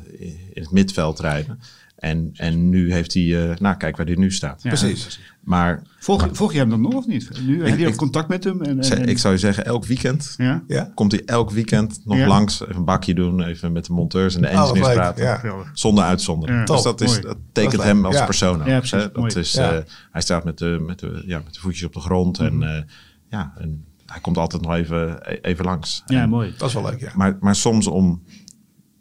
in het midveld rijden. En, en nu heeft hij, eh, nou kijk waar hij nu staat. Ja. Precies. Maar Volg, volg je hem dan nog of niet? Nu heb je ik- ook contact met hem? En, en, ik zou je zeggen, elk weekend ja? Ja. komt hij elk weekend nog Ja. langs, even een bakje doen, even met de monteurs en de Oh, engineers praten. Zonder uitzondering. Ja. dus dat, is, mooi. dat tekent hem als Ja. persoon hè. Dat is, Ja. eh, hij staat met de, met, de, ja, met de voetjes op de grond. En, eh, ja, en hij komt altijd nog even, e- even langs. Ja, En- mooi. Dat is wel leuk, ja. maar, maar soms om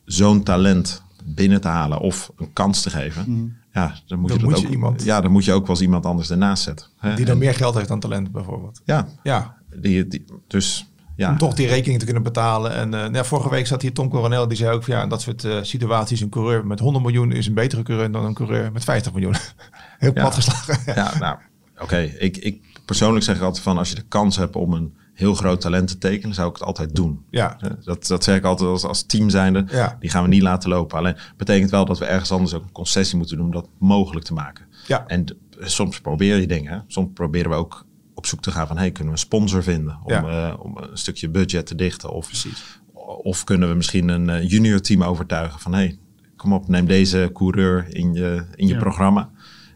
zo'n talent binnen te halen of een kans te geven... Ja, dan moet, Dan je, moet dat je ook, iemand- ja, dan moet je ook wel eens iemand anders ernaast zetten. hè. Die dan En- meer geld heeft dan talent bijvoorbeeld. Ja, Ja, die, die, dus ja. om toch die rekening te kunnen betalen. En eh, ja, vorige week zat hier Tom Coronel, die zei ook van ja, in dat soort eh, situaties, een coureur met 100 miljoen is een betere coureur dan een coureur met 50 miljoen. (laughs) Heel Ja. plat geslagen. Ja, nou, oké. Ik, ik persoonlijk zeg altijd van als je de kans hebt om een heel groot talent te tekenen, zou ik het altijd doen. Ja. Dat, dat zeg ik altijd als, als team zijnde. Ja. Die gaan we niet laten lopen. Alleen betekent wel dat we ergens anders ook een concessie moeten doen om dat mogelijk te maken. Ja. En soms probeer je dingen. Soms proberen we ook op zoek te gaan van hey, kunnen we een sponsor vinden om, Ja. eh, om een stukje budget te dichten. Of, of kunnen we misschien een eh, junior team overtuigen van hey, kom op, neem deze coureur in je, in je Ja. programma.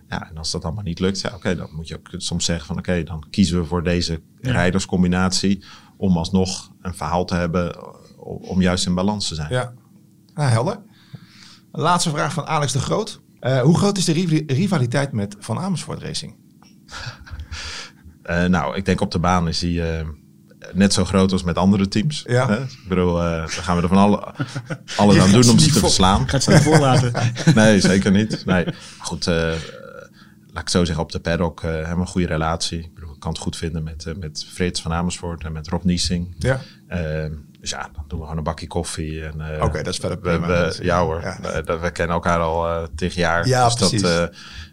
Ja, en als dat allemaal niet lukt, ja, oké, dan moet je ook soms zeggen van oké, dan kiezen we voor deze rijderscombinatie om alsnog een verhaal te hebben om juist in balans te zijn. Ja, nou, helder. Laatste vraag van Alex de Groot. Eh, hoe groot is de rival- rivaliteit met Van Amersfoort Racing? (laughs) Eh, nou, ik denk op de baan is hij eh, net zo groot als met andere teams. Ja. Hè? Ik bedoel, dan gaan we er van alle, (laughs) alles aan doen om ze te verslaan. Gaat ze niet voorlaten. (laughs) nee, zeker niet. Nee. Goed, laat ik zo zeggen, op de paddock eh, hebben we een goede relatie. Ik, bedoel, ik kan het goed vinden met, eh, met Frits van Amersfoort en met Rob Niesing. Ja. Eh, Dus ja, dan doen we gewoon een bakje koffie. en eh, Oké, dat is verder we, prima. ja hoor, ja. we, dat- we kennen elkaar al tig jaar. Ja, dus precies. Dat,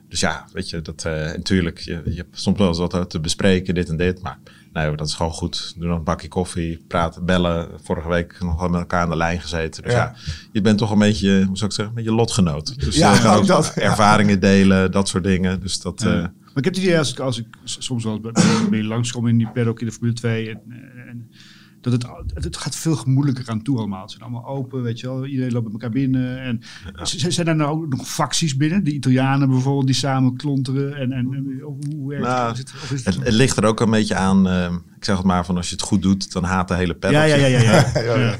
dus ja, weet je, dat, natuurlijk, je, je hebt soms wel eens wat te bespreken, dit en dit. Maar nee, dat is gewoon goed. Doe dan een bakje koffie, praten, bellen. Vorige week nog wel met elkaar aan de lijn gezeten. Dus Ja. ja, je bent toch een beetje, hoe zou ik zeggen, een beetje lotgenoot. Dus Ja, je gaat ook ook dat. ervaringen delen, dat soort dingen. Dus dat... Ja. eh, Maar ik heb het idee als ik, als ik soms wel bij, bij, bij je langskom in die paddock in de Formule 2. En, en, dat het, het, het gaat veel gemoedelijker aan toe allemaal. Het zijn allemaal open, weet je wel. Iedereen loopt bij elkaar binnen. En z- zijn er nou ook nog facties binnen? De Italianen bijvoorbeeld, die samen klonteren. En, en, en hoe hoe werkt Nou, het? Het? Of is het Het, het ligt er ook een beetje aan. eh, ik zeg het maar van als je het goed doet, dan haat de hele paddock ja, ja, je. ja, ja. ja. (laughs) Ja, ja. Ja.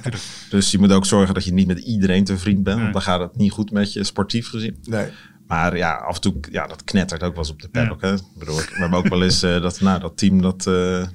Dus je moet ook zorgen dat je niet met iedereen te vriend bent. Nee. Want dan gaat het niet goed met je, sportief gezien. Nee. Maar ja, af en toe, ja, dat knettert ook wel eens op de paddock. Hè? Ik bedoel, we hebben ook wel eens eh, dat, nou, dat team, dat, eh,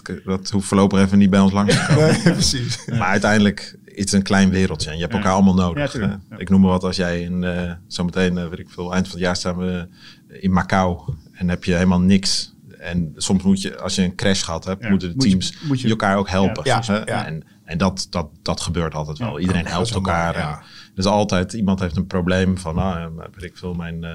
dat, dat hoeft voorlopig even niet bij ons langs te (laughs) komen. nee, precies. (laughs) Maar uiteindelijk is het een klein wereldje en je hebt Ja. elkaar allemaal nodig. Ja. Ik noem maar wat, als jij in, eh, zometeen, eh, weet ik veel, eind van het jaar staan we in Macau en heb je helemaal niks. En soms moet je, als je een crash gehad hebt, Ja. moeten de Moet je- teams moet je- elkaar ook helpen. Ja, hè. ja. En, en dat, dat, dat gebeurt altijd wel. Ja. Iedereen helpt elkaar. ja. En Dus altijd, iemand heeft een probleem van, nou, eh, weet ik veel, mijn, eh,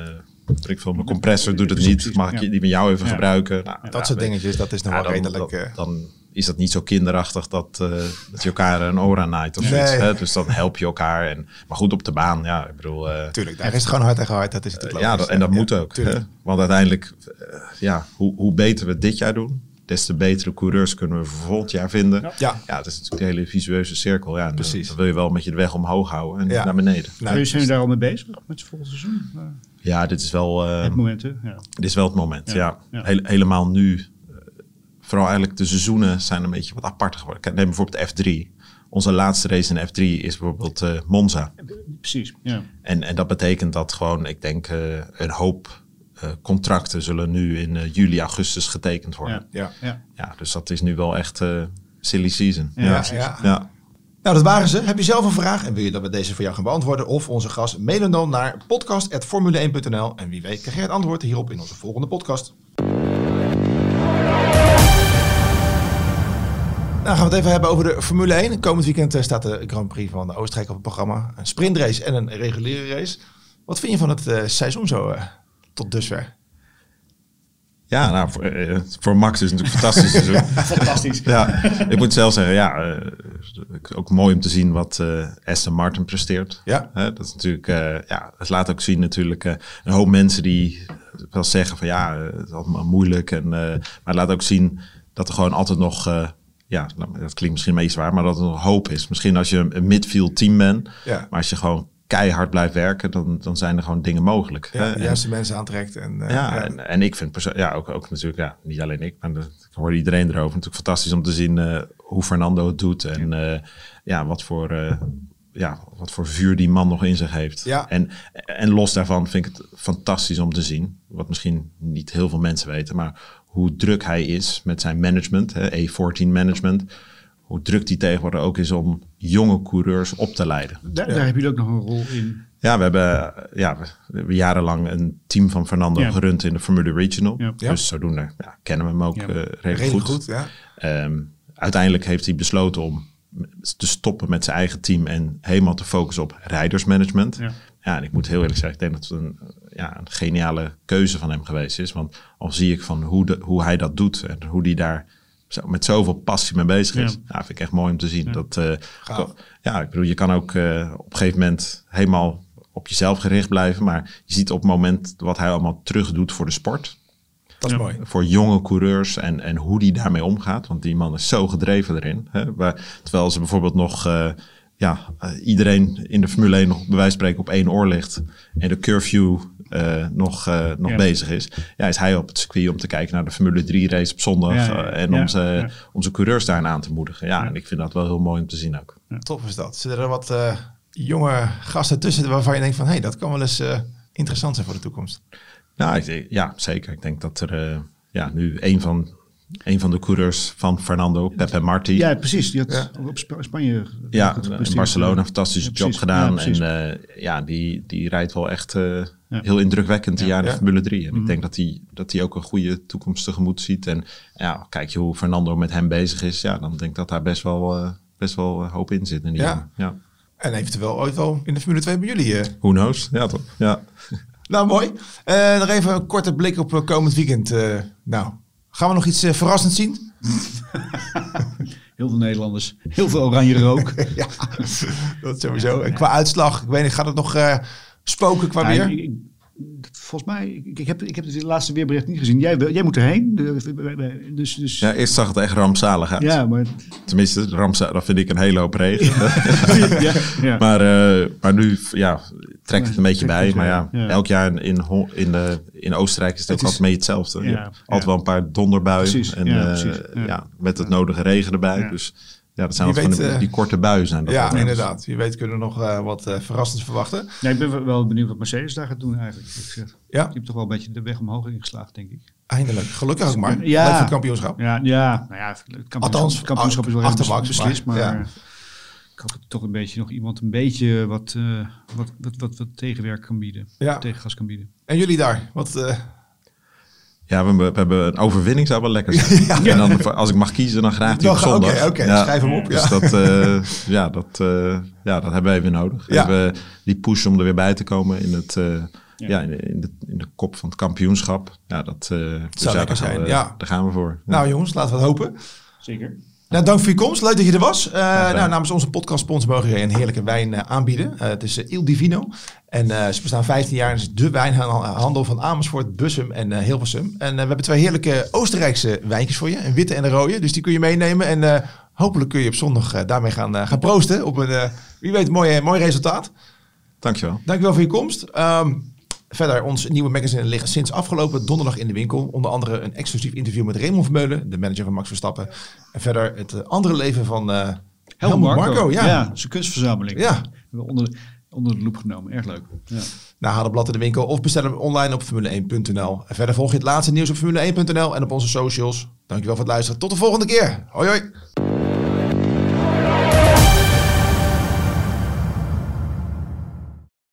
ik veel, mijn compressor doet het niet. Mag ik die van jou even Ja. gebruiken? Nou, Dat ja, soort dingetjes, dat is nog ja, wel dan, redelijk... dan, eh, dan is dat niet zo kinderachtig dat, eh, dat je elkaar een oor aan naait of Nee. zoiets. Hè? Dus dan help je elkaar. En, maar goed, op de baan, ja, ik bedoel... eh, Tuurlijk, daar is het gewoon hard tegen hard. Dat is het ja, dat, en dat moet ook. Hè? Want uiteindelijk, ja, hoe, hoe beter we het dit jaar doen, des te betere coureurs kunnen we voor volgend jaar vinden. Ja, Ja. ja dat is natuurlijk de hele visueuze cirkel. Ja, en Precies. Dan, wil je wel met je de weg omhoog houden en Ja. naar beneden. Nou, Zijn jullie daar al mee bezig met het volgende seizoen? Eh, Ja, dit is wel... eh, het moment, hè? Ja. Dit is wel het moment, Ja, ja. ja. Heel- helemaal nu. eh, Vooral eigenlijk de seizoenen zijn een beetje wat aparter geworden. Kijk, Neem bijvoorbeeld F3. Onze laatste race in F3 is bijvoorbeeld eh, Monza. Precies, ja. En, en dat betekent dat gewoon, ik denk, eh, een hoop eh, contracten zullen nu in eh, juli, augustus getekend worden. ja. Ja. ja. Ja, dus dat is nu wel echt eh, silly season. Ja, Ja, precies. ja. Nou, dat waren ze. Heb je zelf een vraag en wil je dat we deze voor jou gaan beantwoorden? Of onze gast, mailen dan naar podcast.formule1.nl. En wie weet krijg je het antwoord hierop in onze volgende podcast. Nou, gaan we het even hebben over de Formule 1. Komend weekend staat de Grand Prix van de Oostenrijk op het programma. Een sprintrace en een reguliere race. Wat vind je van het eh, seizoen zo eh, tot dusver? Ja, nou, voor, eh, voor Max is het natuurlijk fantastisch (laughs) seizoen. Fantastisch. Ja, ik moet zelf zeggen, ja, eh, ook mooi om te zien wat eh, Aston Martin presteert. Ja. Dat is natuurlijk, ja, het laat ook zien natuurlijk een hoop mensen die wel zeggen van ja, het is allemaal moeilijk. En, maar het laat ook zien dat er gewoon altijd nog, ja, nou, dat klinkt misschien een beetje zwaar, maar dat er nog hoop is. Misschien als je een, een midfield team bent, Ja. maar als je gewoon keihard blijft werken, dan, dan zijn er gewoon dingen mogelijk. Ja, de En- juiste mensen aantrekt. En, eh, ja, ja. En, en ik vind perso- ja, ook, ook natuurlijk, ja, niet alleen ik, maar ik hoor iedereen erover. Natuurlijk fantastisch om te zien eh, hoe Fernando het doet en eh, ja, wat voor, eh, ja, wat voor vuur die man nog in zich heeft. Ja. En, en los daarvan vind ik het fantastisch om te zien, wat misschien niet heel veel mensen weten, maar hoe druk hij is met zijn management, hè, E14 management. Hoe druk die tegenwoordig ook is om jonge coureurs op te leiden. Daar, daar heb je ook nog een rol in. Ja, we hebben, ja, we, we hebben jarenlang een team van Fernando Ja. gerund in de Formule Regional. Ja. Dus zodoende ja, kennen we hem ook Ja. eh, redelijk, redelijk goed. goed. ja. Ehm, uiteindelijk heeft hij besloten om te stoppen met zijn eigen team en helemaal te focussen op rijdersmanagement. Ja. Ja. en ik moet heel eerlijk zeggen, ik denk dat het een, ja, een geniale keuze van hem geweest is. Want al zie ik van hoe, de, hoe hij dat doet en hoe hij daar zo, met zoveel passie mee bezig is. Ja. Ja. vind ik echt mooi om te zien. Dat, eh, ja, ik bedoel, je kan ook eh, op een gegeven moment helemaal op jezelf gericht blijven. Maar je ziet op het moment wat hij allemaal terug doet voor de sport. Dat is Ja. mooi. Voor jonge coureurs en, en hoe die daarmee omgaat. Want die man is zo gedreven erin. Hè? Waar, terwijl ze bijvoorbeeld nog... eh, ja, eh, iedereen in de Formule 1 nog bij wijze van spreken op één oor ligt. En de curfew eh, nog, eh, nog Ja. bezig is. Ja, is hij op het circuit om te kijken naar de Formule 3 race op zondag. Ja, ja, ja. en Ja, om, ze, ja. om zijn coureurs daarin aan te moedigen. Ja, Ja. en ik vind dat wel heel mooi om te zien ook. Tof is dat. Zitten er wat eh, jonge gasten tussen waarvan je denkt van... hé, hey, dat kan wel eens eh, interessant zijn voor de toekomst. Nou, ik denk- ja, zeker. Ik denk dat er eh, ja, nu een van, een van de coureurs van Fernando, Pepe Marti. Ja, precies. Die had Ja. ook op Sp- Spanje Ja, goed in. Barcelona een fantastische Ja, job gedaan. Ja, en eh, ja, die, die rijdt wel echt eh, Ja. heel indrukwekkend een jaar in de Ja. Formule 3. En Mhm. ik denk dat hij dat hij ook een goede toekomst tegemoet ziet. En ja, kijk je hoe Fernando met hem bezig is. Ja, dan denk ik dat daar best wel, eh, best wel hoop in zit. In die Ja. ja. En eventueel ooit wel in de Formule 2 bij jullie. eh. Who knows? Ja, toch? Ja. Nou, mooi. Eh, nog even een korte blik op eh, komend weekend. Eh, nou, gaan we nog iets eh, verrassends zien? Heel veel Nederlanders. Heel veel oranje rook. (laughs) ja, dat sowieso. En qua uitslag, ik weet niet, gaat het nog eh, spoken qua Ja, weer? ik- volgens mij, ik, heb, ik heb het laatste weerbericht niet gezien. Jij, jij moet erheen. Dus, dus, ja, eerst zag het echt rampzalig uit. ja, maar... Tenminste, rampzalig, dat vind ik een hele hoop regen. (laughs) ja, ja. Maar, eh, maar nu ja, trekt het een beetje bij. Maar ja, elk jaar in, in, in, de, in Oostenrijk is het, ook Het is- altijd mee hetzelfde. Altijd wel een paar donderbuien. Precies, en, ja, eh, ja. met het nodige regen erbij. Dus ja, dat zijn weet, die, eh, die korte buien. Zijn dat Ja, inderdaad. Wie weet kunnen we nog eh, wat eh, verrassends verwachten. Ja, ik ben wel- benieuwd wat Mercedes daar gaat doen eigenlijk. Ik zeg, Ja, Die heeft toch wel een beetje de weg omhoog ingeslagen, denk ik. eindelijk. Gelukkig ook maar. Ja. Leuk voor het kampioenschap. Ja, ja nou ja, het kampioenschap, Althans, het kampioenschap is wel achter helemaal Max, beslist, maar- maar, ja. ik hoop dat toch een beetje nog iemand een beetje wat, eh, wat, wat, wat, wat tegenwerk kan bieden. Ja. Tegengas kan bieden. En jullie daar? Wat, eh, Ja, we, hebben- we hebben een overwinning zou wel lekker zijn. (laughs) En dan, als ik mag kiezen, dan graag die op zondag. oké, oké, schrijf hem op, Dus ja. dat, eh, ja, dat, eh, ja, dat hebben we even nodig. Ja. Even die push om er weer bij te komen in, het, eh, Ja. ja. in, de, in, de, in de kop van het kampioenschap. Ja, dat eh, dus ja, lekker gaan zijn, we, ja. daar gaan we voor. Ja. nou jongens, laten we het hopen. Zeker. Nou, dank voor je komst. Leuk dat je er was. Gedaan. nou, namens onze podcast sponsor mogen we een heerlijke wijn eh, aanbieden. Eh, het is Il Divino. En ze bestaan 15 jaar. Het is de wijnhandel van Amersfoort, Bussum en Hilversum. En we hebben twee heerlijke Oostenrijkse wijntjes voor je. Een witte en een rode. Dus die kun je meenemen. En hopelijk kun je op zondag daarmee gaan, gaan proosten. Op een, wie weet, mooi, mooi resultaat. Dankjewel. Dankjewel voor je komst. Ehm, verder, ons nieuwe magazine ligt sinds afgelopen donderdag in de winkel. Onder andere een exclusief interview met Raymond Vermeulen, de manager van Max Verstappen. En verder het eh, andere leven van eh Helmut Marco. ja. ja, zijn kunstverzameling. Ja. Hebben we onder, onder de loep genomen. Erg leuk. Ja. Nou, haal het blad in de winkel of bestel hem online op formule1.nl. En verder volg je het laatste nieuws op formule1.nl en op onze socials. Dankjewel voor het luisteren. Tot de volgende keer. Hoi hoi.